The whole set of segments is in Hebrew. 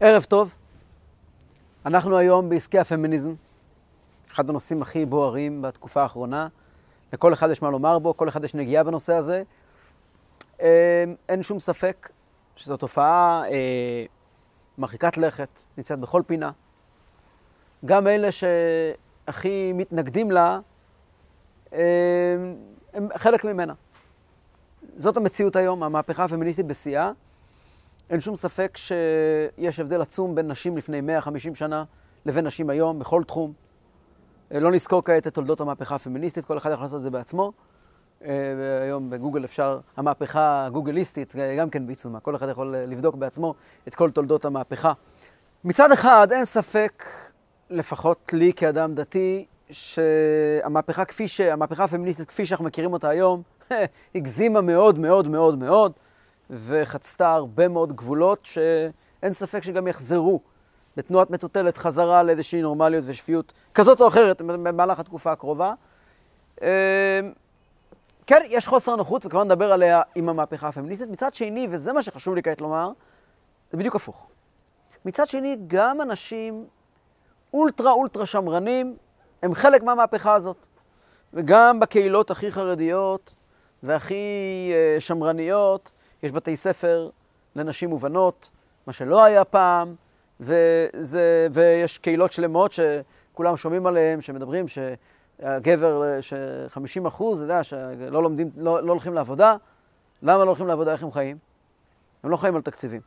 ערב טוב, אנחנו היום בעסקי הפמיניזם, אחד הנושאים הכי בוערים בתקופה האחרונה. לכל אחד יש מה לומר בו, כל אחד יש נגיעה בנושא הזה. אה, אין שום ספק שזו תופעה אה, מרחיקת לכת, נמצאת בכל פינה. גם אלה שהכי מתנגדים לה, אה, הם חלק ממנה. זאת המציאות היום, המהפכה הפמיניסטית בשיאה. אין שום ספק שיש הבדל עצום בין נשים לפני 150 שנה לבין נשים היום, בכל תחום. לא נזכור כעת את תולדות המהפכה הפמיניסטית, כל אחד יכול לעשות את זה בעצמו. היום בגוגל אפשר, המהפכה הגוגליסטית גם כן בעיצומה, כל אחד יכול לבדוק בעצמו את כל תולדות המהפכה. מצד אחד, אין ספק, לפחות לי כאדם דתי, שהמהפכה כפי ש... המהפכה הפמיניסטית כפי שאנחנו מכירים אותה היום, הגזימה מאוד מאוד מאוד מאוד, וחצתה הרבה מאוד גבולות שאין ספק שגם יחזרו בתנועת מטוטלת חזרה לאיזושהי נורמליות ושפיות כזאת או אחרת במהלך התקופה הקרובה. כן, יש חוסר נוחות, וכבר נדבר עליה עם המהפכה הפמיניסטית. מצד שני, וזה מה שחשוב לי כעת לומר, זה בדיוק הפוך. מצד שני, גם אנשים אולטרה אולטרה שמרנים הם חלק מהמהפכה הזאת. וגם בקהילות הכי חרדיות והכי uh, שמרניות, יש בתי ספר לנשים ובנות, מה שלא היה פעם, וזה, ויש קהילות שלמות שכולם שומעים עליהן, שמדברים שהגבר, ש-50 אחוז, אתה יודע, שלא לומדים, לא, לא הולכים לעבודה. למה לא הולכים לעבודה? איך הם חיים? הם לא חיים על תקציבים.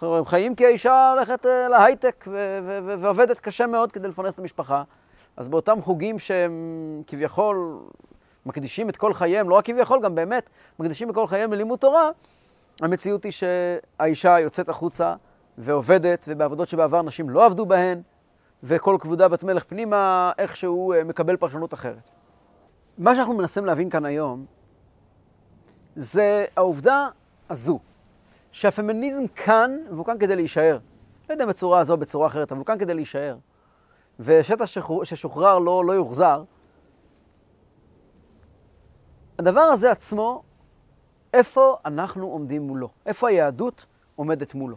הם חיים כי האישה הולכת אה, להייטק ועובדת קשה מאוד כדי לפרנס את המשפחה. אז באותם חוגים שהם כביכול מקדישים את כל חייהם, לא רק כביכול, גם באמת, מקדישים את כל חייהם ללימוד תורה, המציאות היא שהאישה יוצאת החוצה ועובדת, ובעבודות שבעבר נשים לא עבדו בהן, וכל כבודה בת מלך פנימה איכשהו אה, מקבל פרשנות אחרת. מה שאנחנו מנסים להבין כאן היום, זה העובדה הזו, שהפמיניזם כאן, והוא כאן כדי להישאר. לא יודע בצורה הזו או בצורה אחרת, אבל הוא כאן כדי להישאר. ושטח ששוחרר לא, לא יוחזר. הדבר הזה עצמו, איפה אנחנו עומדים מולו? איפה היהדות עומדת מולו?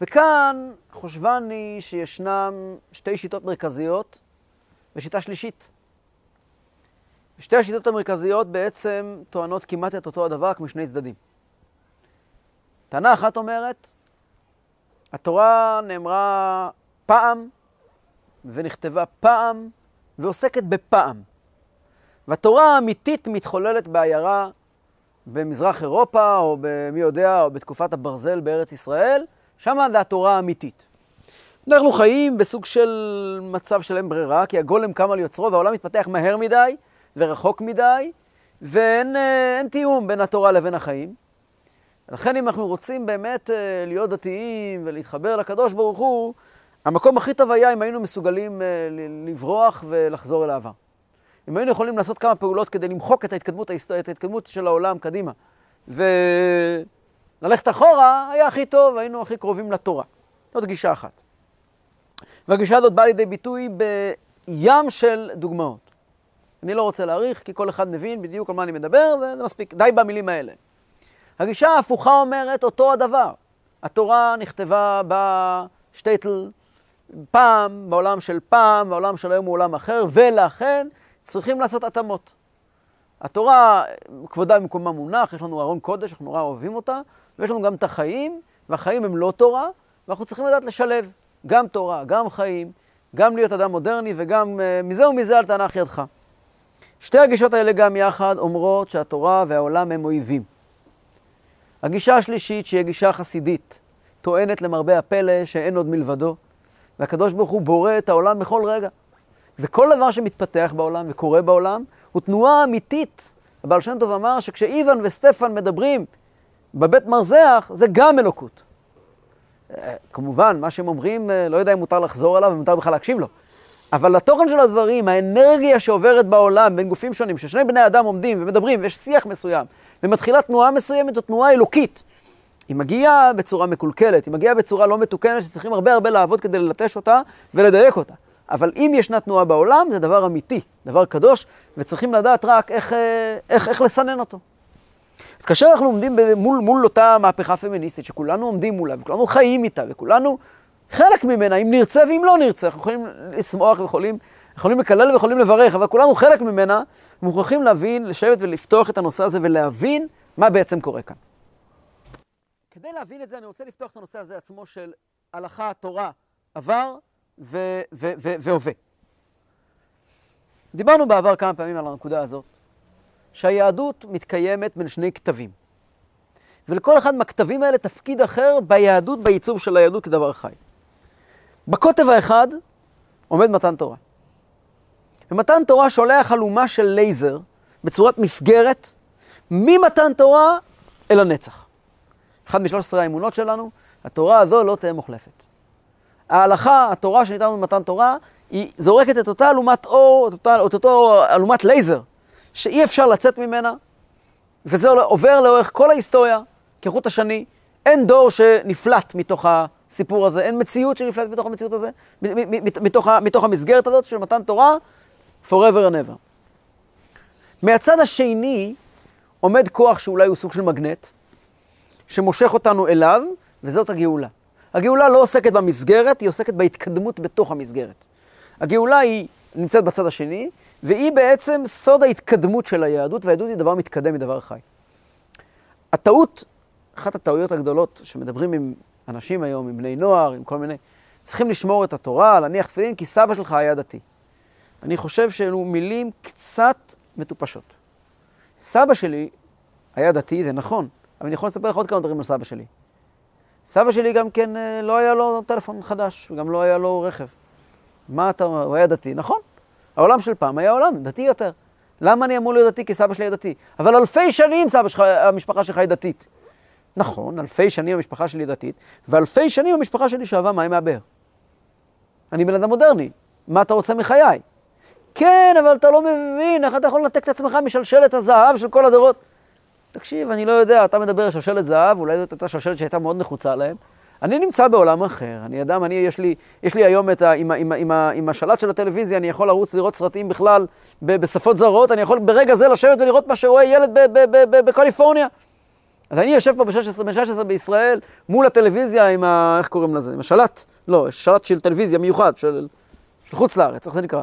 וכאן חושבני שישנם שתי שיטות מרכזיות ושיטה שלישית. שתי השיטות המרכזיות בעצם טוענות כמעט את אותו הדבר כמו שני צדדים. טענה אחת אומרת, התורה נאמרה פעם ונכתבה פעם ועוסקת בפעם. והתורה האמיתית מתחוללת בעיירה במזרח אירופה, או במי יודע, או בתקופת הברזל בארץ ישראל, שמה זה התורה האמיתית. אנחנו חיים בסוג של מצב של אין ברירה, כי הגולם קם על יוצרו והעולם מתפתח מהר מדי ורחוק מדי, ואין אה, תיאום בין התורה לבין החיים. לכן אם אנחנו רוצים באמת אה, להיות דתיים ולהתחבר לקדוש ברוך הוא, המקום הכי טוב היה אם היינו מסוגלים אה, לברוח ולחזור אל העבר. אם היינו יכולים לעשות כמה פעולות כדי למחוק את ההתקדמות, את ההתקדמות של העולם קדימה, וללכת אחורה, היה הכי טוב, היינו הכי קרובים לתורה. זאת גישה אחת. והגישה הזאת באה לידי ביטוי בים של דוגמאות. אני לא רוצה להאריך, כי כל אחד מבין בדיוק על מה אני מדבר, וזה מספיק, די במילים האלה. הגישה ההפוכה אומרת אותו הדבר. התורה נכתבה בשטייטל פעם, בעולם של פעם, בעולם של היום הוא עולם אחר, ולכן צריכים לעשות התאמות. התורה, כבודה במקומה מונח, יש לנו ארון קודש, אנחנו נורא אוהבים אותה, ויש לנו גם את החיים, והחיים הם לא תורה, ואנחנו צריכים לדעת לשלב גם תורה, גם חיים, גם להיות אדם מודרני, וגם uh, מזה ומזה אל תנח ידך. שתי הגישות האלה גם יחד אומרות שהתורה והעולם הם אויבים. הגישה השלישית, שהיא הגישה החסידית, טוענת למרבה הפלא שאין עוד מלבדו, והקדוש ברוך הוא בורא את העולם בכל רגע. וכל דבר שמתפתח בעולם וקורה בעולם הוא תנועה אמיתית. הבעל שם טוב אמר שכשאיוון וסטפן מדברים בבית מרזח, זה גם אלוקות. אה, כמובן, מה שהם אומרים, אה, לא יודע אם מותר לחזור עליו ומותר בכלל להקשיב לו. אבל התוכן של הדברים, האנרגיה שעוברת בעולם בין גופים שונים, ששני בני אדם עומדים ומדברים ויש שיח מסוים, ומתחילה תנועה מסוימת, זו תנועה אלוקית. היא מגיעה בצורה מקולקלת, היא מגיעה בצורה לא מתוקנת, שצריכים הרבה הרבה לעבוד כדי ללטש אותה ולדייק אותה. אבל אם ישנה תנועה בעולם, זה דבר אמיתי, דבר קדוש, וצריכים לדעת רק איך, אה, איך, איך לסנן אותו. אז כאשר אנחנו עומדים מול, מול אותה מהפכה פמיניסטית, שכולנו עומדים מולה, וכולנו חיים איתה, וכולנו חלק ממנה, אם נרצה ואם לא נרצה, אנחנו יכולים לשמוח ויכולים יכולים לקלל ויכולים לברך, אבל כולנו חלק ממנה, מוכרחים להבין, לשבת ולפתוח את הנושא הזה ולהבין מה בעצם קורה כאן. כדי להבין את זה, אני רוצה לפתוח את הנושא הזה עצמו של הלכה, תורה, עבר והווה. דיברנו בעבר כמה פעמים על הנקודה הזאת, שהיהדות מתקיימת בין שני כתבים. ולכל אחד מהכתבים האלה תפקיד אחר ביהדות, בעיצוב של היהדות כדבר חי. בקוטב האחד עומד מתן תורה. ומתן תורה שולח אלומה של לייזר בצורת מסגרת ממתן תורה אל הנצח. אחד משלוש עשרה האמונות שלנו, התורה הזו לא תהיה מוחלפת. ההלכה, התורה שניתנה במתן תורה, היא זורקת את אותה אלומת אור, את אותה, את אותו אלומת לייזר, שאי אפשר לצאת ממנה, וזה עובר לאורך כל ההיסטוריה, כחוט השני. אין דור שנפלט מתוך הסיפור הזה, אין מציאות שנפלט מתוך המציאות הזה, מתוך, מתוך המסגרת הזאת של מתן תורה, forever and ever. מהצד השני עומד כוח שאולי הוא סוג של מגנט, שמושך אותנו אליו, וזאת הגאולה. הגאולה לא עוסקת במסגרת, היא עוסקת בהתקדמות בתוך המסגרת. הגאולה היא נמצאת בצד השני, והיא בעצם סוד ההתקדמות של היהדות, והיהדות היא דבר מתקדם, היא דבר חי. הטעות, אחת הטעויות הגדולות שמדברים עם אנשים היום, עם בני נוער, עם כל מיני, צריכים לשמור את התורה, להניח תפילין, כי סבא שלך היה דתי. אני חושב שאלו מילים קצת מטופשות. סבא שלי היה דתי, זה נכון, אבל אני יכול לספר לך עוד כמה דברים על סבא שלי. סבא שלי גם כן, אה, לא היה לו טלפון חדש, וגם לא היה לו רכב. מה אתה, הוא היה דתי, נכון. העולם של פעם היה עולם דתי יותר. למה אני אמור להיות דתי? כי סבא שלי היה דתי. אבל אלפי שנים סבא שלך, המשפחה שלך היא דתית. נכון, אלפי שנים המשפחה שלי דתית, ואלפי שנים המשפחה שלי שאבה מים מהבאר. אני בן אדם מודרני, מה אתה רוצה מחיי? כן, אבל אתה לא מבין, איך אתה יכול לנתק את עצמך משלשלת הזהב של כל הדורות? תקשיב, אני לא יודע, אתה מדבר על שלשלת זהב, אולי זאת הייתה שלשלת שהייתה מאוד נחוצה להם. אני נמצא בעולם אחר, אני אדם, אני, יש לי, יש לי היום את ה... עם, עם, עם, עם השלט של הטלוויזיה, אני יכול לרוץ לראות סרטים בכלל ב, בשפות זרות, אני יכול ברגע זה לשבת ולראות מה שרואה ילד בקליפורניה. אז אני יושב פה ב-16, בן 16 בישראל, מול הטלוויזיה עם ה... איך קוראים לזה? עם השלט? לא, שלט של טלוויזיה מיוחד, של, של חוץ לארץ, איך זה נקרא?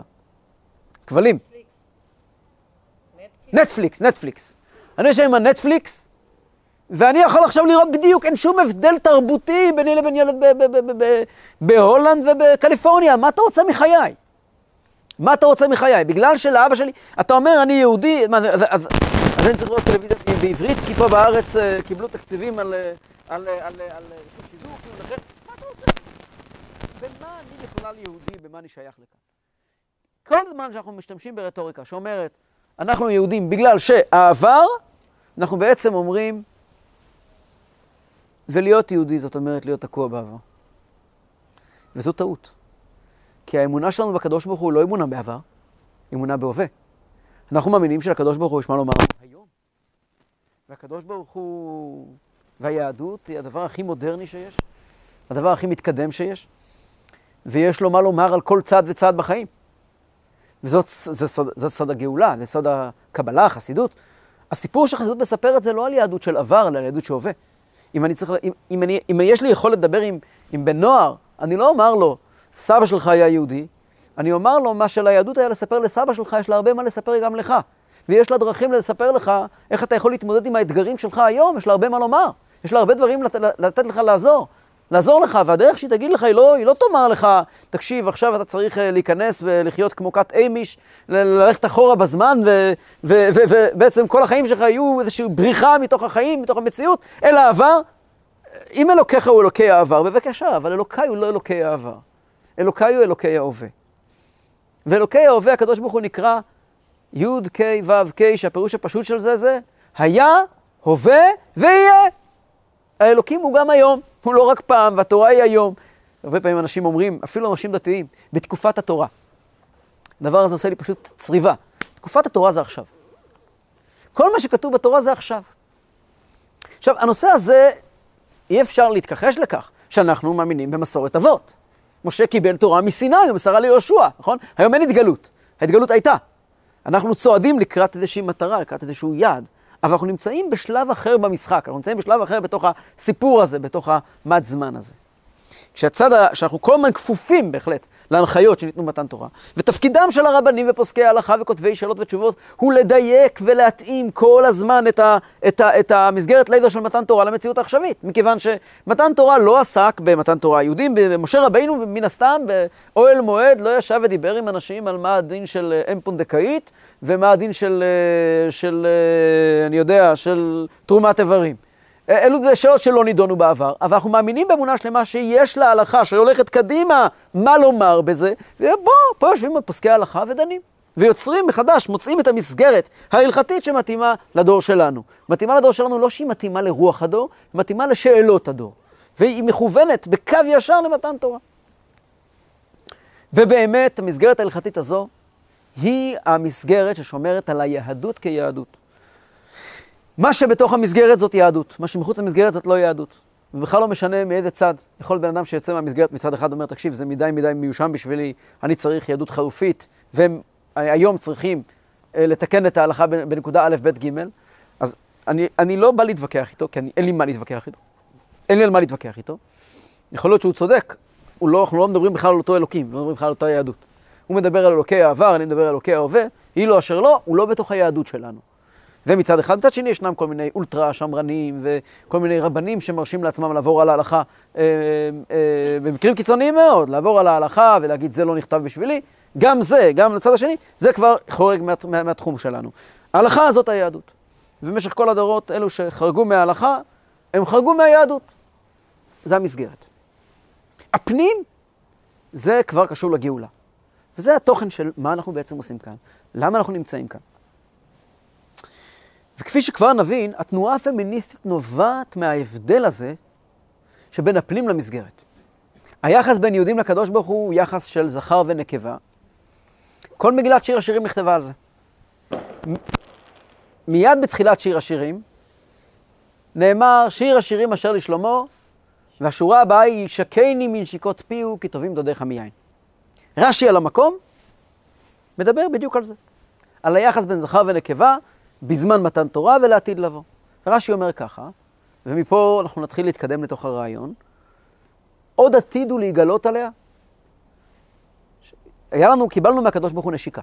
כבלים. נטפליקס, נטפליקס. אני יושב עם הנטפליקס, ואני יכול עכשיו לראות בדיוק, אין שום הבדל תרבותי ביני לבין ילד בהולנד ובקליפורניה. מה אתה רוצה מחיי? מה אתה רוצה מחיי? בגלל שלאבא שלי, אתה אומר, אני יהודי, אז, אז, אז אני צריך לראות טלוויזיה בעברית, כי פה בארץ אה, קיבלו תקציבים על, על, על, על שידור, כאילו, לכן, מה אתה רוצה? במה אני בכלל יהודי, במה אני שייך לכאן? כל זמן שאנחנו משתמשים ברטוריקה שאומרת, אנחנו יהודים בגלל שהעבר, אנחנו בעצם אומרים, ולהיות יהודי זאת אומרת להיות תקוע בעבר. וזו טעות. כי האמונה שלנו בקדוש ברוך הוא לא אמונה בעבר, אמונה בהווה. אנחנו מאמינים שלקדוש ברוך הוא יש מה לומר היום. והקדוש ברוך הוא והיהדות היא הדבר הכי מודרני שיש, הדבר הכי מתקדם שיש, ויש לו מה לומר על כל צעד וצעד בחיים. וזאת זה סוד, זה סוד הגאולה, זה סוד הקבלה, החסידות. הסיפור שחסידות מספרת זה לא על יהדות של עבר, אלא על יהדות שהווה. אם, אני צריך, אם, אם, אני, אם יש לי יכולת לדבר עם, עם בן נוער, אני לא אומר לו, סבא שלך היה יהודי, אני אומר לו, מה שליהדות היה לספר לסבא שלך, יש לה הרבה מה לספר גם לך. ויש לה דרכים לספר לך איך אתה יכול להתמודד עם האתגרים שלך היום, יש לה הרבה מה לומר. יש לה הרבה דברים לת, לתת לך לעזור. לעזור לך, והדרך שהיא תגיד לך, היא לא, היא לא תאמר לך, תקשיב, עכשיו אתה צריך אה, להיכנס ולחיות כמו כת אימיש, ללכת אחורה בזמן, ובעצם כל החיים שלך יהיו איזושהי בריחה מתוך החיים, מתוך המציאות, אל העבר. אם אלוקיך הוא אלוקי העבר, בבקשה, אבל אלוקיי הוא לא אלוקי העבר. אלוקיי הוא אלוקי ההווה. ואלוקי ההווה, הקדוש ברוך הוא נקרא י' ק' ו' ק', שהפירוש הפשוט של זה זה היה, הווה ויהיה. האלוקים הוא גם היום. הוא לא רק פעם, והתורה היא היום. הרבה פעמים אנשים אומרים, אפילו אנשים דתיים, בתקופת התורה. הדבר הזה עושה לי פשוט צריבה. תקופת התורה זה עכשיו. כל מה שכתוב בתורה זה עכשיו. עכשיו, הנושא הזה, אי אפשר להתכחש לכך שאנחנו מאמינים במסורת אבות. משה קיבל תורה מסיני ומסרה ליהושע, נכון? היום אין התגלות, ההתגלות הייתה. אנחנו צועדים לקראת איזושהי מטרה, לקראת איזשהו יעד. אבל אנחנו נמצאים בשלב אחר במשחק, אנחנו נמצאים בשלב אחר בתוך הסיפור הזה, בתוך המד זמן הזה. כשהצד, שאנחנו כל הזמן כפופים בהחלט להנחיות שניתנו במתן תורה, ותפקידם של הרבנים ופוסקי ההלכה וכותבי שאלות ותשובות הוא לדייק ולהתאים כל הזמן את, ה, את, ה, את המסגרת לידר של מתן תורה למציאות העכשווית, מכיוון שמתן תורה לא עסק במתן תורה. יהודים, משה רבינו מן הסתם באוהל מועד לא ישב ודיבר עם אנשים על מה הדין של אם פונדקאית ומה הדין של, של, אני יודע, של תרומת איברים. אלו זה שאלות שלא נידונו בעבר, אבל אנחנו מאמינים באמונה שלמה שיש להלכה, שהולכת קדימה, מה לומר בזה, ובוא, פה יושבים פוסקי ההלכה ודנים. ויוצרים מחדש, מוצאים את המסגרת ההלכתית שמתאימה לדור שלנו. מתאימה לדור שלנו לא שהיא מתאימה לרוח הדור, היא מתאימה לשאלות הדור. והיא מכוונת בקו ישר למתן תורה. ובאמת, המסגרת ההלכתית הזו היא המסגרת ששומרת על היהדות כיהדות. מה שבתוך המסגרת זאת יהדות, מה שמחוץ למסגרת זאת לא יהדות. ובכלל לא משנה מאיזה צד. יכול בן אדם שיוצא מהמסגרת מצד אחד אומר, תקשיב, זה מדי מדי מיושם בשבילי, אני צריך יהדות חלופית, והם היום צריכים אה, לתקן את ההלכה בנקודה א', ב', ג', אז אני, אני לא בא להתווכח איתו, כי אני, אין לי מה להתווכח איתו. אין לי על מה להתווכח איתו. יכול להיות שהוא צודק, לא, אנחנו לא מדברים בכלל על אותו אלוקים, לא מדברים בכלל על אותה יהדות. הוא מדבר על אלוקי העבר, אני מדבר על אלוקי ההווה, לא אשר לא, הוא לא בתוך היהדות שלנו. זה מצד אחד. מצד שני ישנם כל מיני אולטרה שמרנים וכל מיני רבנים שמרשים לעצמם לעבור על ההלכה אה, אה, במקרים קיצוניים מאוד, לעבור על ההלכה ולהגיד זה לא נכתב בשבילי. גם זה, גם לצד השני, זה כבר חורג מה, מה, מהתחום שלנו. ההלכה הזאת היהדות. ובמשך כל הדורות, אלו שחרגו מההלכה, הם חרגו מהיהדות. זה המסגרת. הפנים, זה כבר קשור לגאולה. וזה התוכן של מה אנחנו בעצם עושים כאן. למה אנחנו נמצאים כאן. וכפי שכבר נבין, התנועה הפמיניסטית נובעת מההבדל הזה שבין הפנים למסגרת. היחס בין יהודים לקדוש ברוך הוא יחס של זכר ונקבה. כל מגילת שיר השירים נכתבה על זה. מיד בתחילת שיר השירים נאמר שיר השירים אשר לשלמה, והשורה הבאה היא שקני מנשיקות פיהו כי טובים דודיך מיין. רש"י על המקום מדבר בדיוק על זה. על היחס בין זכר ונקבה, בזמן מתן תורה ולעתיד לבוא. רש"י אומר ככה, ומפה אנחנו נתחיל להתקדם לתוך הרעיון, עוד עתיד הוא להיגלות עליה. היה לנו, קיבלנו מהקדוש ברוך הוא נשיקה.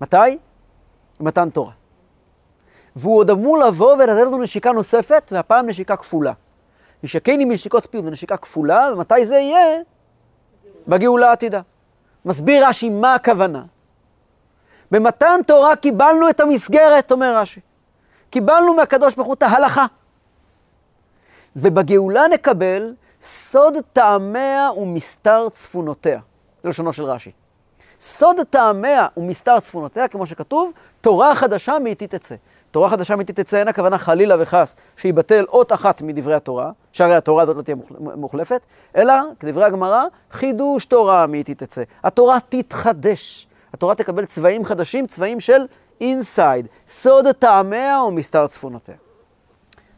מתי? מתן תורה. והוא עוד אמור לבוא ולתת לנו נשיקה נוספת, והפעם נשיקה כפולה. נשקני מנשיקות פיו זה נשיקה כפולה, ומתי זה יהיה? בגאולה העתידה. מסביר רש"י מה הכוונה. במתן תורה קיבלנו את המסגרת, אומר רש"י. קיבלנו מהקדוש ברוך הוא את ההלכה. ובגאולה נקבל סוד טעמיה ומסתר צפונותיה. זה לשונו של רש"י. סוד טעמיה ומסתר צפונותיה, כמו שכתוב, תורה חדשה מאיתי תצא. תורה חדשה מאיתי תצא, אין הכוונה חלילה וחס שיבטל אות אחת מדברי התורה, שהרי התורה הזאת לא תהיה מוחלפת, אלא, כדברי הגמרא, חידוש תורה מאיתי תצא. התורה תתחדש. התורה תקבל צבעים חדשים, צבעים של אינסייד, סוד טעמיה ומסתר צפונותיה.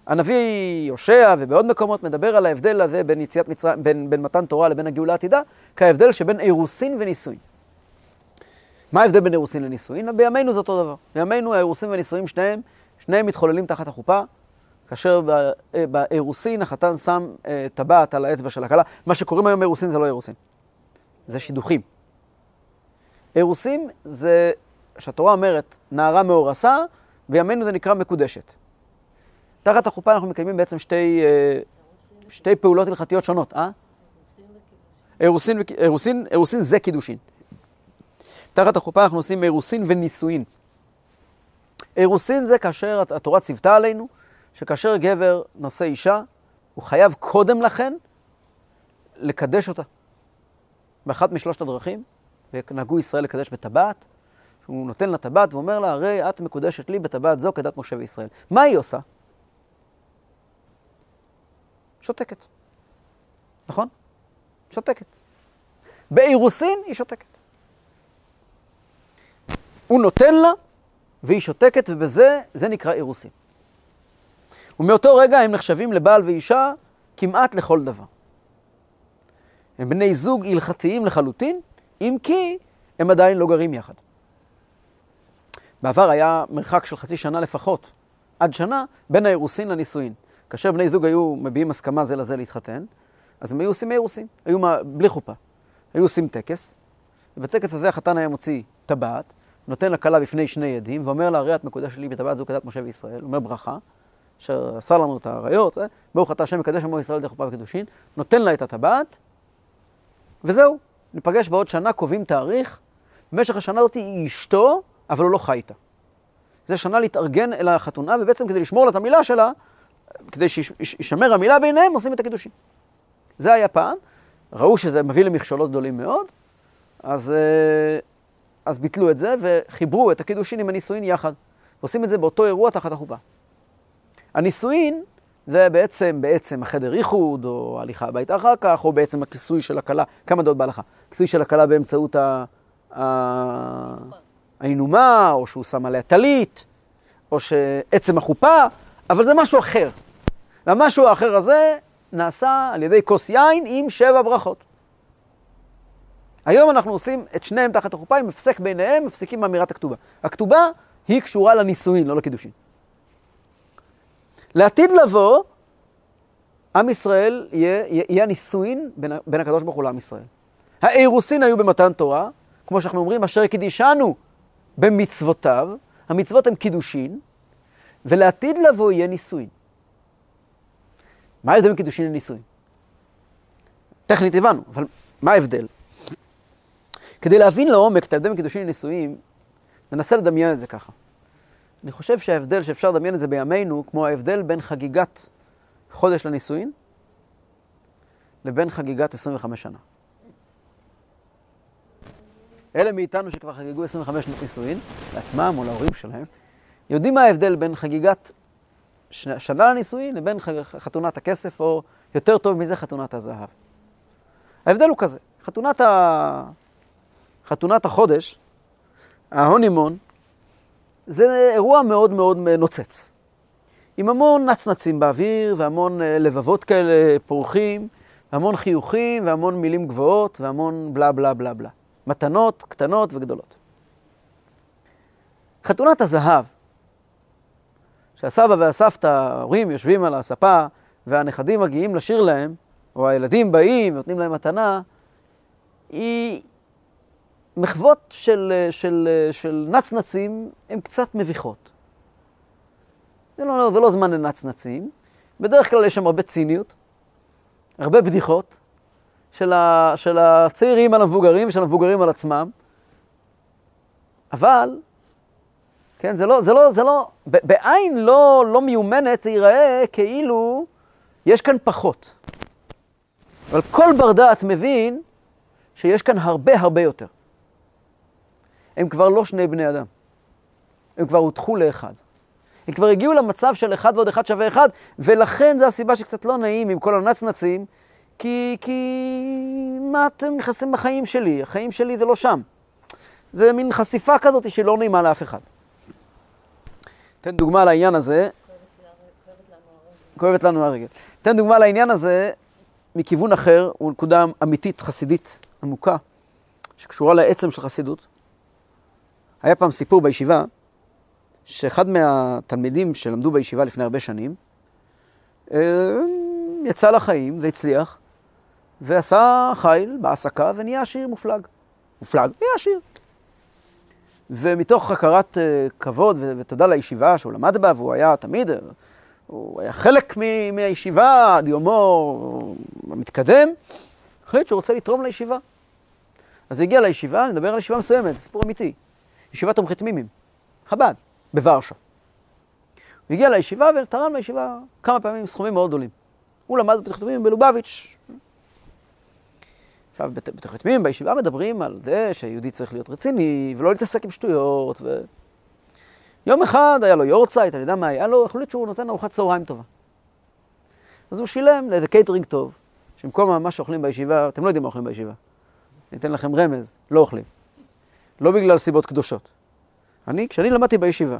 הנביא יושע ובעוד מקומות מדבר על ההבדל הזה בין, יציאת מצר... בין, בין מתן תורה לבין הגאולה העתידה, כהבדל שבין אירוסין ונישואין. מה ההבדל בין אירוסין לנישואין? בימינו זה אותו דבר. בימינו האירוסין והנישואין שניהם, שניהם מתחוללים תחת החופה, כאשר אה, באירוסין החתן שם אה, טבעת על האצבע של הכלה. מה שקוראים היום אירוסין זה לא אירוסין, זה שידוכים. אירוסין זה, שהתורה אומרת, נערה מאורסה, בימינו זה נקרא מקודשת. תחת החופה אנחנו מקיימים בעצם שתי, אה, שתי פעולות הלכתיות שונות, אה? אירוסין, אירוסין, אירוסין זה קידושין. תחת החופה אנחנו עושים אירוסין ונישואין. אירוסין זה כאשר התורה ציוותה עלינו, שכאשר גבר נושא אישה, הוא חייב קודם לכן לקדש אותה. באחת משלושת הדרכים, ונהגו ישראל לקדש בטבעת, שהוא נותן לה טבעת ואומר לה, הרי את מקודשת לי בטבעת זו כדת משה וישראל. מה היא עושה? שותקת. נכון? שותקת. באירוסין היא שותקת. הוא נותן לה, והיא שותקת, ובזה, זה נקרא אירוסין. ומאותו רגע הם נחשבים לבעל ואישה כמעט לכל דבר. הם בני זוג הלכתיים לחלוטין, אם כי הם עדיין לא גרים יחד. בעבר היה מרחק של חצי שנה לפחות עד שנה בין האירוסין לנישואין. כאשר בני זוג היו מביעים הסכמה זה לזה להתחתן, אז הם היו עושים אירוסין, היו מה, בלי חופה. היו עושים טקס, ובטקס הזה החתן היה מוציא טבעת, נותן לכלה בפני שני עדים, ואומר לה, הרי את מקודשת לי בטבעת זו כדת משה וישראל, אומר ברכה, אשר עשה לנו את האריות? ברוך אתה השם מקדש עמו ישראל דרך חופה וקידושין, נותן לה את הטבעת, וזהו. ניפגש בעוד שנה, קובעים תאריך, במשך השנה הזאת היא אשתו, אבל הוא לא חי איתה. זה שנה להתארגן אל החתונה, ובעצם כדי לשמור לה את המילה שלה, כדי שישמר המילה ביניהם, עושים את הקידושים. זה היה פעם, ראו שזה מביא למכשולות גדולים מאוד, אז, אה, אז ביטלו את זה וחיברו את הקידושין עם הנישואין יחד. ועושים את זה באותו אירוע תחת החופה. הנישואין זה בעצם, בעצם החדר איחוד, או ההליכה הביתה אחר כך, או בעצם הכיסוי של הכלה, כמה דעות בהלכה? כיסוי של הכלה באמצעות האינומה, או שהוא שם עליה טלית, או שעצם החופה, אבל זה משהו אחר. והמשהו האחר הזה נעשה על ידי כוס יין עם שבע ברכות. היום אנחנו עושים את שניהם תחת החופה, עם הפסק ביניהם, מפסיקים מאמירת הכתובה. הכתובה היא קשורה לנישואין, לא לקידושין. לעתיד לבוא, עם ישראל יהיה, יהיה הנישואין בין, בין הקדוש ברוך הוא לעם ישראל. האירוסין היו במתן תורה, כמו שאנחנו אומרים, אשר קידישנו במצוותיו, המצוות הן קידושין, ולעתיד לבוא יהיה נישואין. מה ההבדל בין קידושין לנישואין? טכנית הבנו, אבל מה ההבדל? כדי להבין לעומק את ההבדל בין קידושין לנישואין, ננסה לדמיין את זה ככה. אני חושב שההבדל שאפשר לדמיין את זה בימינו, כמו ההבדל בין חגיגת חודש לנישואין, לבין חגיגת 25 שנה. אלה מאיתנו שכבר חגגו 25 שנות נישואין, לעצמם או להורים שלהם, יודעים מה ההבדל בין חגיגת שנה לנישואין לבין חתונת הכסף, או יותר טוב מזה, חתונת הזהב. ההבדל הוא כזה, חתונת, ה... חתונת החודש, ההונימון, זה אירוע מאוד מאוד נוצץ. עם המון נצנצים באוויר, והמון אה, לבבות כאלה פורחים, והמון חיוכים, והמון מילים גבוהות, והמון בלה בלה בלה בלה. מתנות קטנות וגדולות. חתונת הזהב, שהסבא והסבתא, ההורים יושבים על הספה, והנכדים מגיעים לשיר להם, או הילדים באים ונותנים להם מתנה, היא מחוות של, של, של נצנצים הן קצת מביכות. זה לא, זה לא זמן לנצנצים. בדרך כלל יש שם הרבה ציניות, הרבה בדיחות של, ה, של הצעירים על המבוגרים ושל המבוגרים על עצמם. אבל, כן, זה לא, זה לא, זה לא, בעין לא, לא מיומנת זה ייראה כאילו יש כאן פחות. אבל כל בר דעת מבין שיש כאן הרבה הרבה יותר. הם כבר לא שני בני אדם. הם כבר הותחו לאחד. הם כבר הגיעו למצב של אחד ועוד אחד שווה אחד, ולכן זו הסיבה שקצת לא נעים עם כל הנצנצים, כי, כי מה אתם נכנסים בחיים שלי? החיים שלי זה לא שם. זה מין חשיפה כזאת שהיא לא נעימה לאף אחד. תן דוגמה לעניין הזה. כואבת לנו הרגל. תן דוגמה לעניין הזה מכיוון אחר, הוא נקודה אמיתית, חסידית, עמוקה, שקשורה לעצם של חסידות. היה פעם סיפור בישיבה, שאחד מהתלמידים שלמדו בישיבה לפני הרבה שנים, אה, יצא לחיים והצליח, ועשה חיל בהעסקה ונהיה עשיר מופלג. מופלג, נהיה עשיר. ומתוך הכרת אה, כבוד ותודה לישיבה שהוא למד בה, והוא היה תמיד, אה, הוא היה חלק מהישיבה עד יומו המתקדם, החליט שהוא רוצה לתרום לישיבה. אז הוא הגיע לישיבה, נדבר על ישיבה מסוימת, זה סיפור אמיתי. ישיבת תומכי תמימים, חב"ד, בוורשה. הוא הגיע לישיבה ותרם לישיבה כמה פעמים סכומים מאוד גדולים. הוא למד בתומכי תמימים בלובביץ'. עכשיו, בתומכי תמימים בישיבה מדברים על זה שיהודי צריך להיות רציני ולא להתעסק עם שטויות. ו... יום אחד היה לו יורצייט, אני יודע מה היה לו, החליט שהוא נותן ארוחת צהריים טובה. אז הוא שילם לאיזה קייטרינג טוב, שבמקום מה שאוכלים בישיבה, אתם לא יודעים מה אוכלים בישיבה. אני אתן לכם רמז, לא אוכלים. לא בגלל סיבות קדושות. אני, כשאני למדתי בישיבה,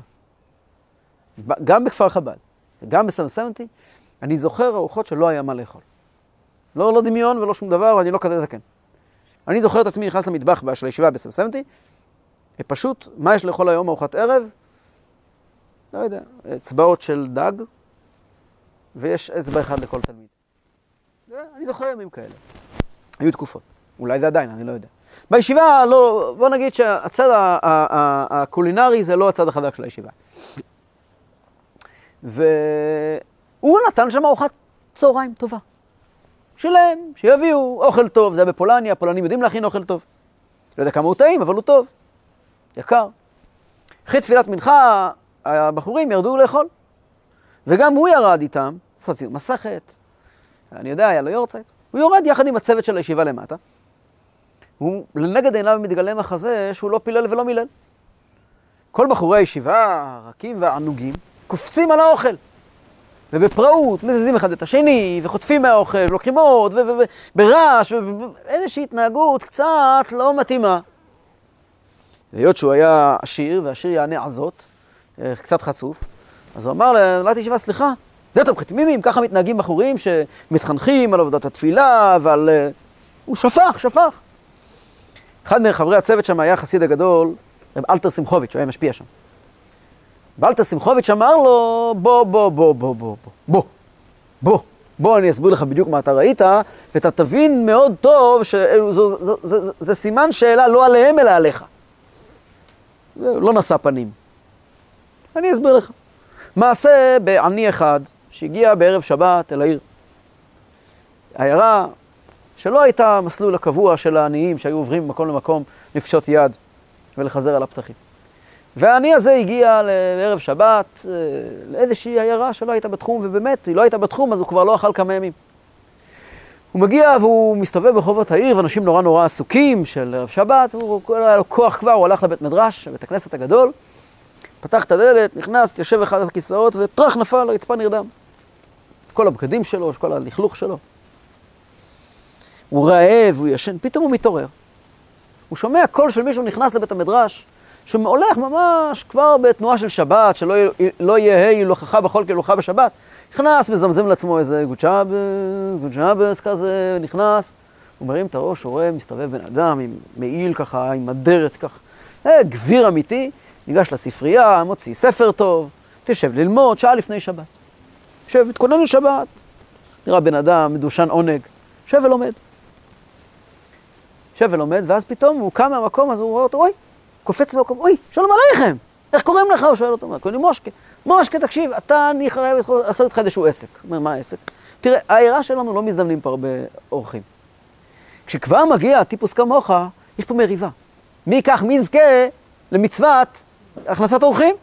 גם בכפר חב"ד וגם בסמסמתי, אני זוכר ארוחות שלא היה מה לאכול. לא, לא דמיון ולא שום דבר, ואני לא כזה לתקן. אני זוכר את עצמי נכנס למטבח של הישיבה בסמסמתי, ופשוט, מה יש לאכול היום ארוחת ערב? לא יודע, אצבעות של דג, ויש אצבע אחד לכל תלמיד. אני זוכר ימים כאלה. היו תקופות. אולי זה עדיין, אני לא יודע. בישיבה, לא, בוא נגיד שהצד הקולינרי זה לא הצד החזק של הישיבה. והוא נתן שם ארוחת צהריים טובה. שלהם, שיביאו אוכל טוב, זה היה בפולניה, הפולנים יודעים להכין אוכל טוב. לא יודע כמה הוא טעים, אבל הוא טוב. יקר. אחרי תפילת מנחה, הבחורים ירדו לאכול. וגם הוא ירד איתם, לעשות ציון מסכת, אני יודע, היה לו יורצייט. הוא יורד יחד עם הצוות של הישיבה למטה. הוא, לנגד עיניו מתגלה מחזה שהוא לא פילל ולא מילל. כל בחורי הישיבה, הרכים והענוגים, קופצים על האוכל. ובפראות מזיזים אחד את השני, וחוטפים מהאוכל, ולוקחים עוד, וברעש, ואיזושהי התנהגות קצת לא מתאימה. והיות שהוא היה עשיר, והעשיר יענה עזות, אה, קצת חצוף, אז הוא אמר להנהלת ישיבה, סליחה, זה אתם חתמימים, ככה מתנהגים בחורים שמתחנכים על עבודת התפילה ועל... אה, הוא שפך, שפך. אחד מחברי הצוות שם היה החסיד הגדול, רב אלתר שמחוביץ', הוא היה משפיע שם. ואלתר שמחוביץ' אמר לו, בוא, בוא, בוא, בוא, בוא, בוא, בוא, בוא, אני אסביר לך בדיוק מה אתה ראית, ואתה תבין מאוד טוב שזה סימן שאלה לא עליהם אלא עליך. זה לא נשא פנים. אני אסביר לך. מעשה בעני אחד שהגיע בערב שבת אל העיר. עיירה שלא הייתה המסלול הקבוע של העניים שהיו עוברים ממקום למקום לפשוט יד ולחזר על הפתחים. והעני הזה הגיע לערב שבת אה, לאיזושהי עיירה שלא הייתה בתחום, ובאמת, היא לא הייתה בתחום, אז הוא כבר לא אכל כמה ימים. הוא מגיע והוא מסתובב ברחובות העיר, ואנשים נורא נורא עסוקים של ערב שבת, הוא היה לו כוח כבר, הוא הלך לבית מדרש, בית הכנסת הגדול, פתח את הדלת, נכנס, יושב אחד על הכיסאות, וטראח נפל, הרצפה נרדם. כל הבגדים שלו, כל הלכלוך שלו. הוא רעב, הוא ישן, פתאום הוא מתעורר. הוא שומע קול של מישהו נכנס לבית המדרש, שהולך ממש כבר בתנועה של שבת, שלא לא יהיה הילוכך בחול כהילוכה בשבת. נכנס, מזמזם לעצמו איזה גוצ'אבס, גוצ'אבס כזה, נכנס. הוא מרים את הראש, הוא רואה, מסתובב בן אדם עם מעיל ככה, עם אדרת ככה. אה, גביר אמיתי, ניגש לספרייה, מוציא ספר טוב, תשב ללמוד, שעה לפני שבת. יושב, מתכונן לשבת, נראה בן אדם, מדושן עונג, יושב ולומד. יושב ולומד, ואז פתאום הוא קם מהמקום, אז הוא רואה אותו, אוי, קופץ במקום, אוי, שלום עליכם, איך קוראים לך? הוא שואל אותו, קוראים לי מושקה. מושקה, תקשיב, אתה, אני חייב לעשות איתך איזשהו עסק. הוא אומר, מה העסק? תראה, העירה שלנו לא מזדמנים פה הרבה אורחים. כשכבר מגיע טיפוס כמוך, יש פה מריבה. מי ייקח, מי יזכה למצוות הכנסת אורחים?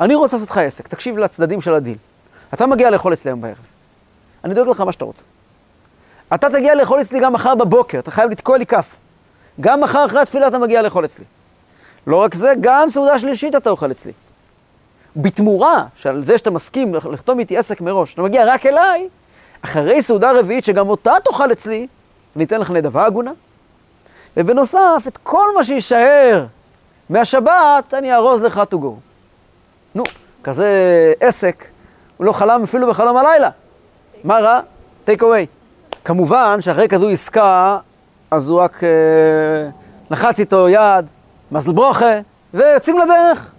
אני רוצה לעשות לך עסק, תקשיב לצדדים של הדיל. אתה מגיע לאכול אצלי היום בערב. אני דואג לך מה שאתה רוצה. אתה תגיע לאכול אצלי גם מחר בבוקר, אתה חייב לתקוע לי כף. גם מחר אחרי התפילה אתה מגיע לאכול אצלי. לא רק זה, גם סעודה שלישית אתה אוכל אצלי. בתמורה שעל זה שאתה מסכים לחתום איתי עסק מראש, אתה מגיע רק אליי, אחרי סעודה רביעית שגם אותה תאכל אצלי, אני אתן לך נדבה הגונה. ובנוסף, את כל מה שיישאר מהשבת, אני ארוז לך to go. נו, כזה עסק, הוא לא חלם אפילו בחלום הלילה. מה רע? take away. כמובן שאחרי כזו עסקה, אז הוא רק אה, לחץ איתו יד, מזל ברוכה, ויוצאים לדרך.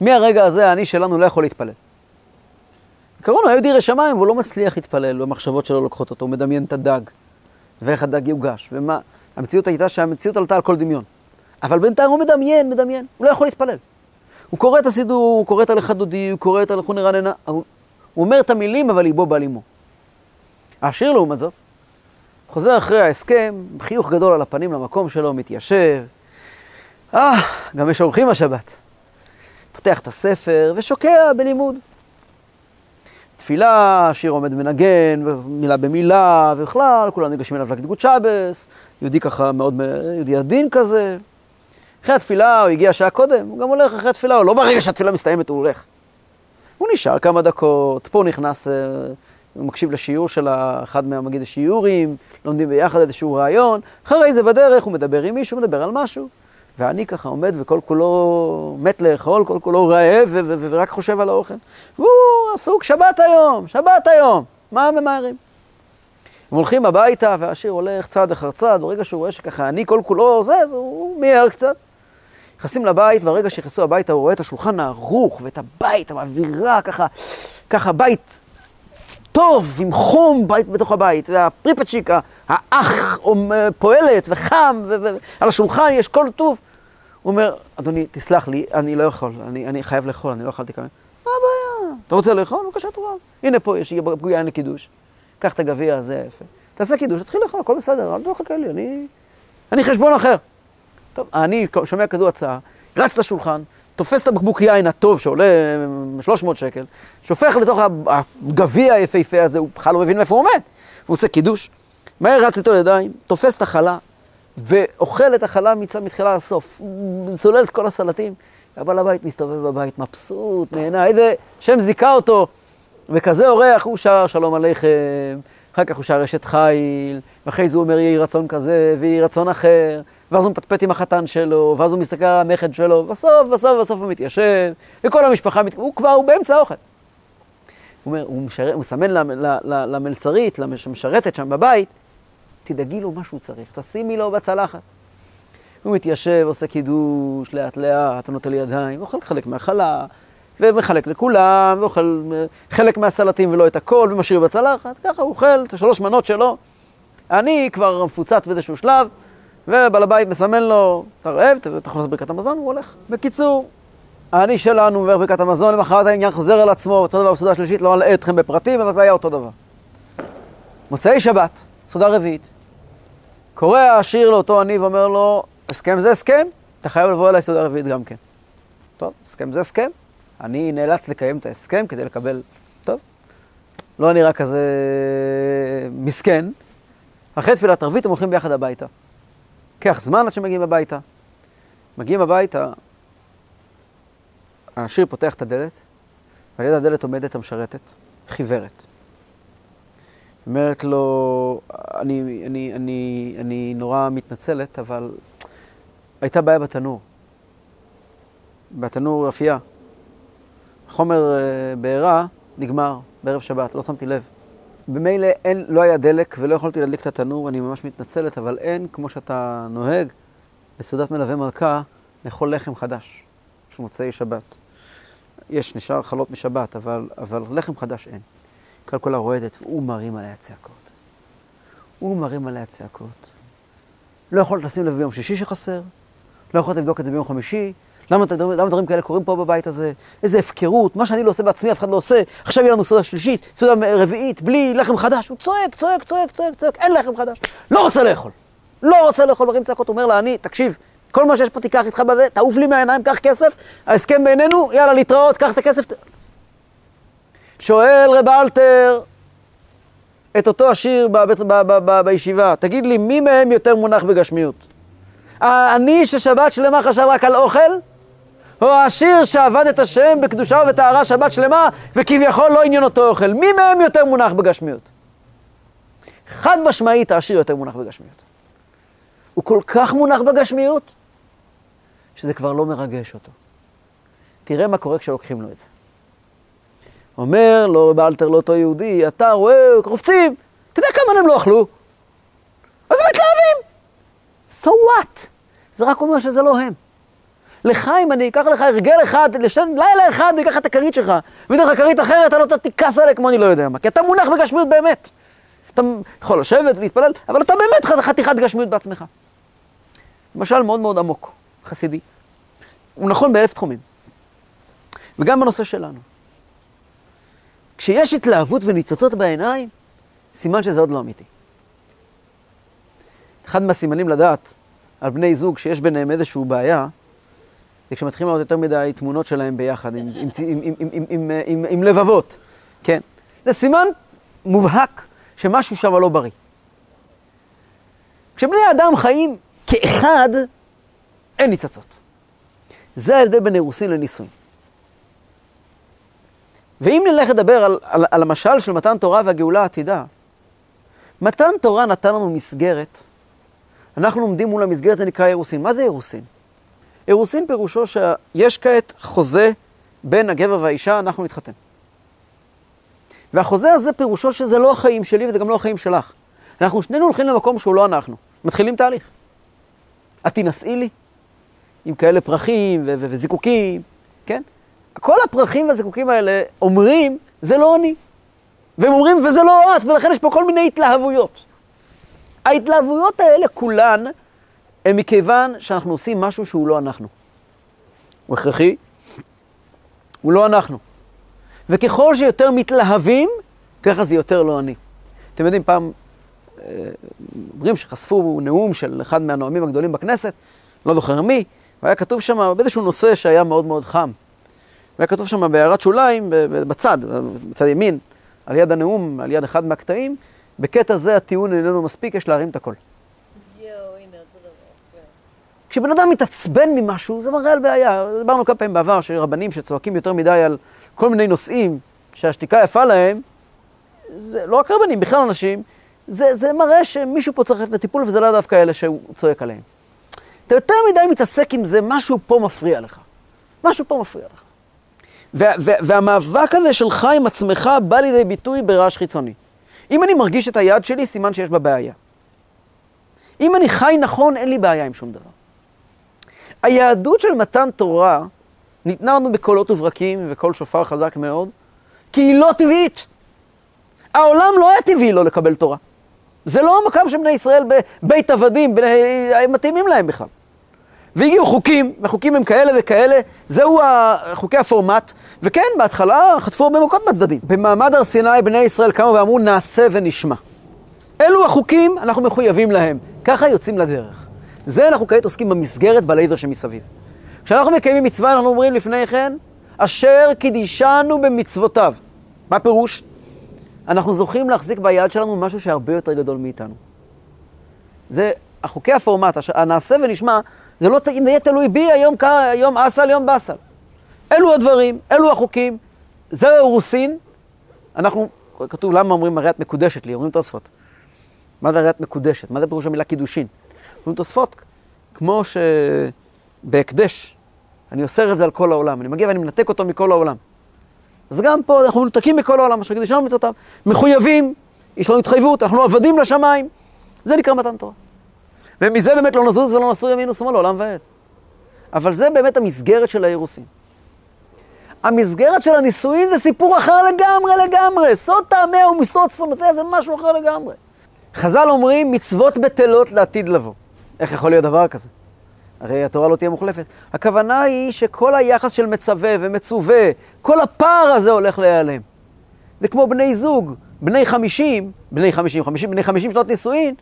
מהרגע הזה האני שלנו לא יכול להתפלל. הוא היה יהודי שמיים והוא לא מצליח להתפלל, המחשבות שלו לוקחות אותו, הוא מדמיין את הדג, ואיך הדג יוגש, ומה... המציאות הייתה שהמציאות עלתה על כל דמיון. אבל בינתיים הוא מדמיין, מדמיין, הוא לא יכול להתפלל. הוא קורא את הסידור, הוא קורא את הלכה דודי, הוא קורא את הלכו נרננה, הוא, הוא אומר את המילים, אבל ליבו בא לימו. העשיר לעומת זאת, חוזר אחרי ההסכם, חיוך גדול על הפנים למקום שלו, מתיישב. אה, גם יש אורחים השבת. פותח את הספר ושוקע בלימוד. תפילה, שיר עומד מנגן, מילה במילה, ובכלל, כולם ניגשים אליו להגיד גוד שבס, יהודי ככה מאוד, יהודי עדין כזה. אחרי התפילה, הוא הגיע שעה קודם, הוא גם הולך אחרי התפילה, הוא לא ברגע שהתפילה מסתיימת, הוא הולך. הוא נשאר כמה דקות, פה נכנס, אה, הוא מקשיב לשיעור של אחד מהמגיד השיעורים, לומדים ביחד איזשהו רעיון, אחרי זה בדרך הוא מדבר עם מישהו, מדבר על משהו. ואני ככה עומד וכל כולו מת לאכול, כל כולו רעב ורק חושב על האוכל. והוא עסוק, שבת היום, שבת היום, מה ממהרים? הם הולכים הביתה והשיר הולך צעד אחר צעד, ברגע שהוא רואה שככה אני כל כולו זה, אז הוא מיהר קצת. נכנסים לבית, ברגע שנכנסו הביתה הוא רואה את השולחן הערוך ואת הבית, האווירה, ככה, ככה בית טוב, עם חום בית בתוך הבית, והפריפצ'יק, האח פועלת וחם, ועל השולחן יש כל טוב. הוא אומר, אדוני, תסלח לי, אני לא יכול, אני, אני חייב לאכול, אני לא אכלתי כמה... מה הבעיה? אתה רוצה לאכול? בבקשה, תורה. הנה פה יש פגויה לקידוש. קח את הגביע הזה, יפה. תעשה קידוש, תתחיל לאכול, הכל בסדר, אל תחכה לי, אני... אני חשבון אחר. טוב, אני שומע כזו הצעה, רץ לשולחן, תופס את הבקבוק יין הטוב שעולה 300 שקל, שופך לתוך הגביע היפהפה הזה, הוא בכלל לא מבין מאיפה הוא עומד. הוא עושה קידוש, מהר רץ איתו ידיים, תופס את החלה, ואוכל את החלה מתחילה לסוף. הוא סולל את כל הסלטים, והבעל הבית מסתובב בבית מבסוט, נהנה, איזה שם זיכה אותו, וכזה אורח, הוא שר שלום עליכם, אחר כך הוא שר אשת חיל, ואחרי זה הוא אומר יהי רצון כזה, ויהי רצון אחר, ואז הוא מפטפט עם החתן שלו, ואז הוא מסתכל על הנכד שלו, בסוף, בסוף, בסוף הוא מתיישב, וכל המשפחה, מת... הוא כבר, הוא באמצע האוכל. הוא אומר, הוא, משר... הוא מסמן למלצרית, שמשרתת שם בבית, תדאגי לו מה שהוא צריך, תשימי לו בצלחת. הוא מתיישב, עושה קידוש, לאט לאט, נוטה לי ידיים, אוכל חלק מהחלה, ומחלק לכולם, ואוכל חלק מהסלטים ולא את הכל, ומשאיר בצלחת, ככה הוא אוכל את השלוש מנות שלו. אני כבר מפוצץ באיזשהו שלב, ובעל הבית מסמן לו, אתה רעב, תאכול את ברכת המזון, הוא הולך. בקיצור, האני שלנו עובר ברכת המזון, למחרת העניין חוזר על עצמו, אותו דבר בסעודה שלישית, לא אלאה אתכם בפרטים, אבל זה היה אותו דבר. מוצאי שבת, סעודה רביעית, קורא השיר לאותו עני ואומר לו, הסכם זה הסכם, אתה חייב לבוא אליי סעודה רביעית גם כן. טוב, הסכם זה הסכם, אני נאלץ לקיים את ההסכם כדי לקבל, טוב, לא נראה כזה מסכן. אחרי תפילת ערבית הם הולכים ביחד הביתה. לוקח זמן עד שמגיעים הביתה. מגיעים הביתה, השיר פותח את הדלת, ועל יד הדלת עומדת המשרתת, חיוורת. אומרת לו, אני, אני, אני, אני נורא מתנצלת, אבל הייתה בעיה בתנור. בתנור אפייה. חומר אה, בעירה נגמר בערב שבת, לא שמתי לב. במילא אין, לא היה דלק ולא יכולתי להדליק את התנור, אני ממש מתנצלת, אבל אין, כמו שאתה נוהג, בסעודת מלווה מלכה, לאכול לחם חדש של מוצאי שבת. יש, נשאר חלות משבת, אבל, אבל לחם חדש אין. כלכלה רועדת, והוא מרים עליה צעקות. הוא מרים עליה צעקות. לא יכולת לשים לב ביום שישי שחסר, לא יכולת לבדוק את זה ביום חמישי, למה, למה דברים כאלה קורים פה בבית הזה? איזה הפקרות, מה שאני לא עושה בעצמי, אף אחד לא עושה. עכשיו יהיה לנו סעודה שלישית, סעודה רביעית, בלי לחם חדש. הוא צועק, צועק, צועק, צועק, צועק, אין לחם חדש. לא רוצה לאכול. לא רוצה לאכול, מרים צעקות, אומר לה, אני, תקשיב, כל מה שיש פה תיקח איתך בזה, תעוף לי מהעיניים, קח כסף, ההסכם בינינו, יאללה, להתראות, קח את הכסף. שואל רב אלתר את אותו השיר בישיבה, תגיד לי, מי מהם יותר מונח בגשמיות? אני ששבת שלמה חשב רק על אוכל? או העשיר שעבד את השם בקדושה ובטהרה שבת שלמה, וכביכול לא עניין אותו אוכל. מי מהם יותר מונח בגשמיות? חד משמעית העשיר יותר מונח בגשמיות. הוא כל כך מונח בגשמיות, שזה כבר לא מרגש אותו. תראה מה קורה כשלוקחים לו את זה. אומר לו באלתר לאותו יהודי, אתה רואה, קופצים, אתה יודע כמה הם לא אכלו? אז הם מתלהבים. So what? זה רק אומר שזה לא הם. אם אני אקח לך הרגל אחד, לשן, לילה אחד אני אקח את הכרית שלך, ואתן לך כרית אחרת, אתה לא תכעס עליה כמו אני לא יודע מה, כי אתה מונח בגשמיות באמת. אתה יכול לשבת ולהתפלל, אבל אתה באמת חתיכת גשמיות בעצמך. למשל מאוד מאוד עמוק, חסידי. הוא נכון באלף תחומים. וגם בנושא שלנו. כשיש התלהבות וניצוצות בעיניים, סימן שזה עוד לא אמיתי. אחד מהסימנים לדעת על בני זוג שיש ביניהם איזושהי בעיה, זה כשמתחילים לראות יותר מדי תמונות שלהם ביחד, עם, עם, עם, עם, עם, עם, עם לבבות, כן? זה סימן מובהק שמשהו שם לא בריא. כשבני האדם חיים כאחד, אין ניצצות. זה ההבדל בין אירוסין לנישואין. ואם נלך לדבר על, על, על המשל של מתן תורה והגאולה העתידה, מתן תורה נתן לנו מסגרת, אנחנו לומדים מול המסגרת, זה נקרא אירוסין. מה זה אירוסין? אירוסין פירושו שיש כעת חוזה בין הגבר והאישה, אנחנו נתחתן. והחוזה הזה פירושו שזה לא החיים שלי וזה גם לא החיים שלך. אנחנו שנינו הולכים למקום שהוא לא אנחנו. מתחילים תהליך. את תינשאי לי, עם כאלה פרחים וזיקוקים, כן? כל הפרחים והזיקוקים האלה אומרים, זה לא אני. והם אומרים, וזה לא את, ולכן יש פה כל מיני התלהבויות. ההתלהבויות האלה כולן הן מכיוון שאנחנו עושים משהו שהוא לא אנחנו. הוא הכרחי, הוא לא אנחנו. וככל שיותר מתלהבים, ככה זה יותר לא אני. אתם יודעים, פעם אה, אומרים שחשפו נאום של אחד מהנואמים הגדולים בכנסת, לא זוכר מי, והיה כתוב שם באיזשהו נושא שהיה מאוד מאוד חם. והיה כתוב שם בהערת שוליים, בצד, בצד ימין, על יד הנאום, על יד אחד מהקטעים, בקטע זה הטיעון איננו מספיק, יש להרים את הכל. כשבן אדם מתעצבן ממשהו, זה מראה על בעיה. דיברנו כמה פעמים בעבר שרבנים שצועקים יותר מדי על כל מיני נושאים שהשתיקה יפה להם, זה לא רק רבנים, בכלל אנשים, זה, זה מראה שמישהו פה צריך לטיפול וזה לא דווקא אלה שהוא צועק עליהם. אתה יותר מדי מתעסק עם זה, משהו פה מפריע לך. משהו פה מפריע לך. וה, וה, והמאבק הזה שלך עם עצמך בא לידי ביטוי ברעש חיצוני. אם אני מרגיש את היד שלי, סימן שיש בה בעיה. אם אני חי נכון, אין לי בעיה עם שום דבר. היהדות של מתן תורה ניתנה לנו בקולות וברקים וקול שופר חזק מאוד, כי היא לא טבעית. העולם לא היה טבעי לא לקבל תורה. זה לא המקום שבני ישראל בבית עבדים, הם מתאימים להם בכלל. והגיעו חוקים, וחוקים הם כאלה וכאלה, זהו חוקי הפורמט, וכן, בהתחלה חטפו הרבה מכות בצדדים. במעמד הר סיני בני ישראל קמו ואמרו, נעשה ונשמע. אלו החוקים, אנחנו מחויבים להם. ככה יוצאים לדרך. זה אנחנו כעת עוסקים במסגרת בלייזר שמסביב. כשאנחנו מקיימים מצווה, אנחנו אומרים לפני כן, אשר קידישנו במצוותיו. מה פירוש? אנחנו זוכים להחזיק ביד שלנו משהו שהרבה יותר גדול מאיתנו. זה החוקי הפורמט, הנעשה ונשמע, זה לא, זה יהיה תלוי בי, היום, היום אסל, יום באסל. אלו הדברים, אלו החוקים, זהו אירוסין. אנחנו, כתוב למה אומרים הרי את מקודשת לי, אומרים תוספות. מה זה הרי את מקודשת? מה זה פירוש המילה קידושין? אומרים תוספות, כמו שבהקדש, אני אוסר את זה על כל העולם, אני מגיע ואני מנתק אותו מכל העולם. אז גם פה אנחנו מנותקים מכל העולם, אשר כדי שלנו מצוותיו. מחויבים, יש לנו התחייבות, אנחנו עבדים לשמיים. זה נקרא מתן תורה. ומזה באמת לא נזוז ולא נסור ימין ושמאל לעולם ועד. אבל זה באמת המסגרת של האירוסין. המסגרת של הנישואין זה סיפור אחר לגמרי לגמרי. סוד טעמיה ומסתור צפונותיה זה משהו אחר לגמרי. חז"ל אומרים מצוות בטלות לעתיד לבוא. איך יכול להיות דבר כזה? הרי התורה לא תהיה מוחלפת. הכוונה היא שכל היחס של מצווה ומצווה, כל הפער הזה הולך להיעלם. זה כמו בני זוג, בני חמישים, בני חמישים, חמישים, בני חמישים שנות נישואין,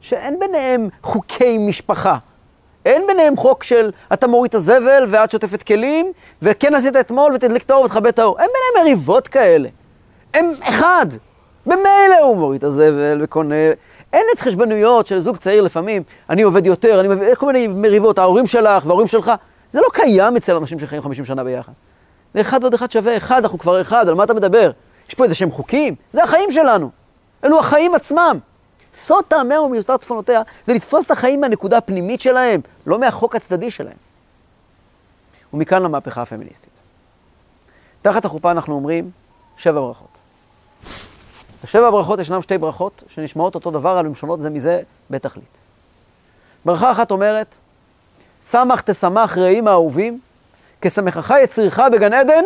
שאין ביניהם חוקי משפחה. אין ביניהם חוק של אתה מוריד את הזבל ואת שוטפת כלים, וכן עשית אתמול ותדליק את האור ותכבה את האור. אין ביניהם מריבות כאלה. הם אחד. במילא הוא מוריד את הזבל וקונה. אין את חשבנויות של זוג צעיר לפעמים, אני עובד יותר, אני מבין, כל מיני מריבות, ההורים שלך וההורים שלך. זה לא קיים אצל אנשים שחיים 50 שנה ביחד. זה אחד ועוד אחד שווה אחד, אנחנו כבר אחד, על מה אתה מדבר? יש פה איזה שהם חוקים? זה החיים שלנו. אלו החיים עצמם. סוד טעמיה ומיוסר צפונותיה זה לתפוס את החיים מהנקודה הפנימית שלהם, לא מהחוק הצדדי שלהם. ומכאן למהפכה הפמיניסטית. תחת החופה אנחנו אומרים שבע ברכות. בשבע הברכות ישנם שתי ברכות שנשמעות אותו דבר, אבל הן שונות זה מזה בתכלית. ברכה אחת אומרת, שמח תשמח רעים האהובים, כשמחך יצריך בגן עדן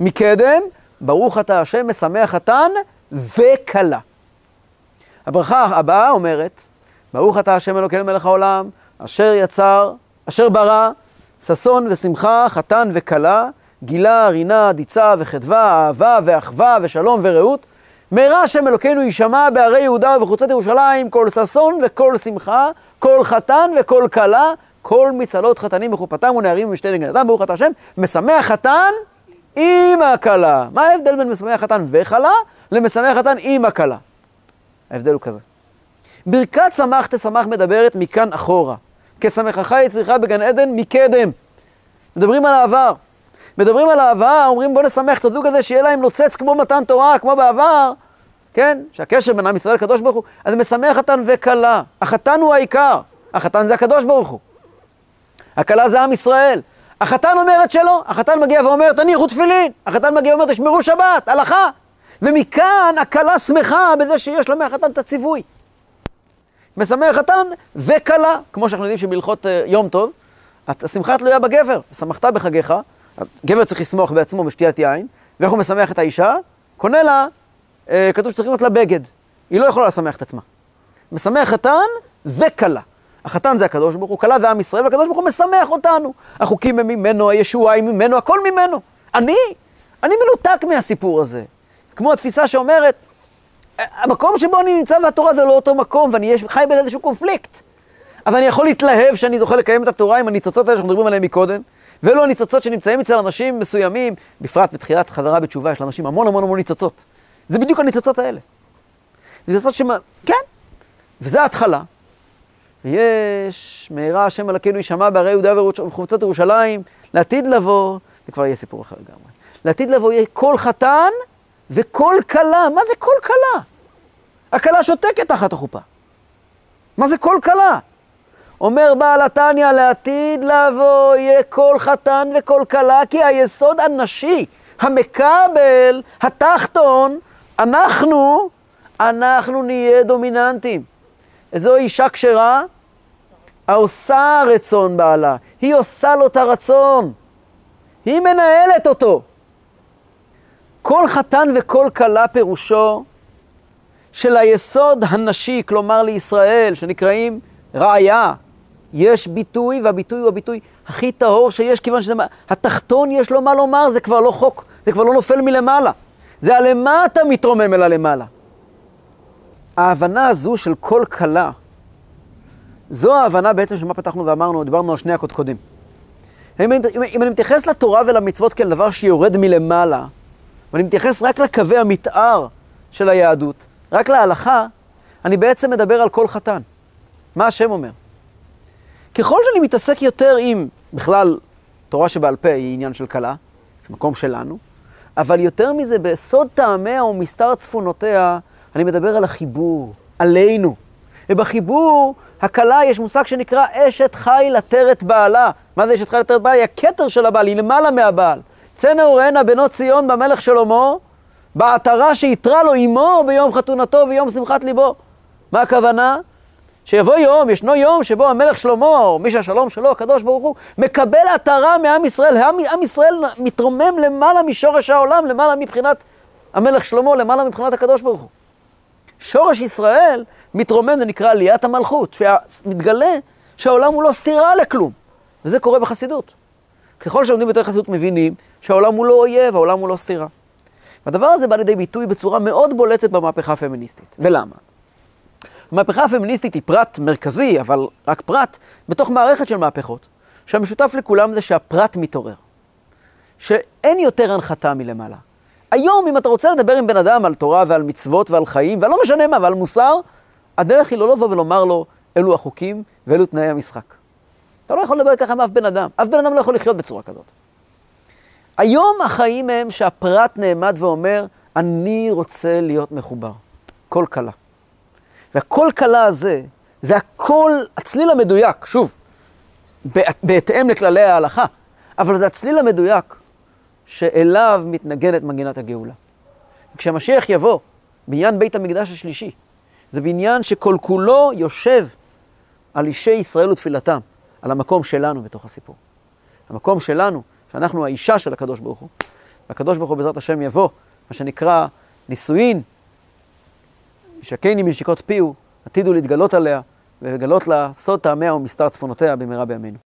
מקדם, ברוך אתה השם משמח חתן וכלה. הברכה הבאה אומרת, ברוך אתה השם אלוקינו מלך העולם, אשר יצר, אשר ברא, ששון ושמחה, חתן וכלה, גילה, רינה, דיצה וחדווה, אהבה ואחווה ושלום ורעות. מהרה השם אלוקינו יישמע בערי יהודה ובחוצות ירושלים, כל ששון וכל שמחה, כל חתן וכל כלה, כל מצלות חתנים מחופתם ונערים ומשתי נגנתם, ברוך אתה השם, משמח חתן עם הכלה. מה ההבדל בין משמח חתן וכלה למשמח חתן עם הכלה? ההבדל הוא כזה. ברכת שמח תשמח מדברת מכאן אחורה. כשמחך יצריך בגן עדן מקדם. מדברים על העבר. מדברים על העבר, אומרים בוא נשמח את הזוג הזה, שיהיה להם נוצץ כמו מתן תורה, כמו בעבר, כן? שהקשר בין עם ישראל לקדוש ברוך הוא, אז משמח חתן וכלה. החתן הוא העיקר, החתן זה הקדוש ברוך הוא. הכלה זה עם ישראל. החתן אומר את שלו, החתן מגיע ואומר, תניחו תפילין. החתן מגיע ואומר, תשמרו שבת, הלכה. ומכאן הכלה שמחה בזה שיש לה מהחתן את הציווי. משמח חתן וכלה, כמו שאנחנו יודעים שבהלכות uh, יום טוב, השמחה תלויה בגבר, שמחת בחגיך, גבר צריך לשמוח בעצמו בשתיית יין, ואיך הוא משמח את האישה? קונה לה, אה, כתוב שצריך לקנות לה בגד. היא לא יכולה לשמח את עצמה. משמח חתן וכלה. החתן זה הקדוש ברוך הוא, כלה זה עם ישראל, והקדוש ברוך הוא משמח אותנו. החוקים הם ממנו, הישועה היא ממנו, הכל ממנו. אני, אני מנותק מהסיפור הזה. כמו התפיסה שאומרת, המקום שבו אני נמצא והתורה זה לא אותו מקום, ואני חי באיזשהו קונפליקט. אז אני יכול להתלהב שאני זוכה לקיים את התורה עם הניצוצות האלה שאנחנו מדברים עליהן מקודם, ולא הניצוצות שנמצאים אצל אנשים מסוימים, בפרט בתחילת חזרה בתשובה, יש לאנשים המון המון המון ניצוצות. זה בדיוק הניצוצות האלה. ניצוצות שמה, כן, וזה ההתחלה. ויש, מהרה השם אלוקינו יישמע בערי יהודה וחוצות ירושלים, לעתיד לבוא, זה כבר יהיה סיפור אחר לגמרי. לעתיד לבוא יהיה כל חתן וכל כלה. מה זה כל כלה? הכלה שותקת תחת החופה. מה זה כל כלה? אומר בעל התניא, לעתיד לבוא יהיה כל חתן וכל כלה, כי היסוד הנשי, המקבל, התחתון, אנחנו, אנחנו נהיה דומיננטים. זו אישה כשרה, העושה רצון בעלה, היא עושה לו את הרצון, היא מנהלת אותו. כל חתן וכל כלה פירושו של היסוד הנשי, כלומר לישראל, שנקראים ראיה, יש ביטוי, והביטוי הוא הביטוי הכי טהור שיש, כיוון שזה... התחתון יש לו מה לומר, זה כבר לא חוק, זה כבר לא נופל מלמעלה. זה הלמטה מתרומם אל הלמעלה. ההבנה הזו של כל כלה, זו ההבנה בעצם של מה פתחנו ואמרנו, דיברנו על שני הקודקודים. אם, אם, אם אני מתייחס לתורה ולמצוות כאל דבר שיורד מלמעלה, ואני מתייחס רק לקווי המתאר של היהדות, רק להלכה, אני בעצם מדבר על כל חתן. מה השם אומר? ככל שאני מתעסק יותר עם, בכלל, תורה שבעל פה היא עניין של כלה, מקום שלנו, אבל יותר מזה, בסוד טעמיה ומסתר צפונותיה, אני מדבר על החיבור, עלינו. ובחיבור, הכלה, יש מושג שנקרא אשת חיל עטרת בעלה. מה זה אשת חיל עטרת בעלה? היא הכתר של הבעל, היא למעלה מהבעל. צא נעורנה בנות ציון במלך שלמה, בעטרה שיתרה לו אמו ביום חתונתו ויום שמחת ליבו. מה הכוונה? שיבוא יום, ישנו יום שבו המלך שלמה, או מי שהשלום שלו, הקדוש ברוך הוא, מקבל עטרה מעם ישראל. עם, עם ישראל מתרומם למעלה משורש העולם, למעלה מבחינת המלך שלמה, למעלה מבחינת הקדוש ברוך הוא. שורש ישראל מתרומם, זה נקרא עליית המלכות, שמתגלה שהעולם הוא לא סתירה לכלום. וזה קורה בחסידות. ככל שלומדים יותר חסידות מבינים שהעולם הוא לא אויב, העולם הוא לא סתירה. והדבר הזה בא לידי ביטוי בצורה מאוד בולטת במהפכה הפמיניסטית. ולמה? המהפכה הפמיניסטית היא פרט מרכזי, אבל רק פרט, בתוך מערכת של מהפכות, שהמשותף לכולם זה שהפרט מתעורר. שאין יותר הנחתה מלמעלה. היום, אם אתה רוצה לדבר עם בן אדם על תורה ועל מצוות ועל חיים, ולא משנה מה, ועל מוסר, הדרך היא לא לבוא ולומר לו, אלו החוקים ואלו תנאי המשחק. אתה לא יכול לדבר ככה עם אף בן אדם. אף בן אדם לא יכול לחיות בצורה כזאת. היום החיים הם שהפרט נעמד ואומר, אני רוצה להיות מחובר. כל כלה. והכל כלה הזה, זה הכל, הצליל המדויק, שוב, בהתאם לכללי ההלכה, אבל זה הצליל המדויק שאליו מתנגנת מנגינת הגאולה. כשהמשיח יבוא, בעניין בית המקדש השלישי, זה בעניין שכל כולו יושב על אישי ישראל ותפילתם, על המקום שלנו בתוך הסיפור. המקום שלנו, שאנחנו האישה של הקדוש ברוך הוא, והקדוש ברוך הוא בעזרת השם יבוא, מה שנקרא נישואין, ישקני משיקות פיהו, עתידו להתגלות עליה, ולגלות לה סוד טעמיה ומסתר צפונותיה במהרה בימינו.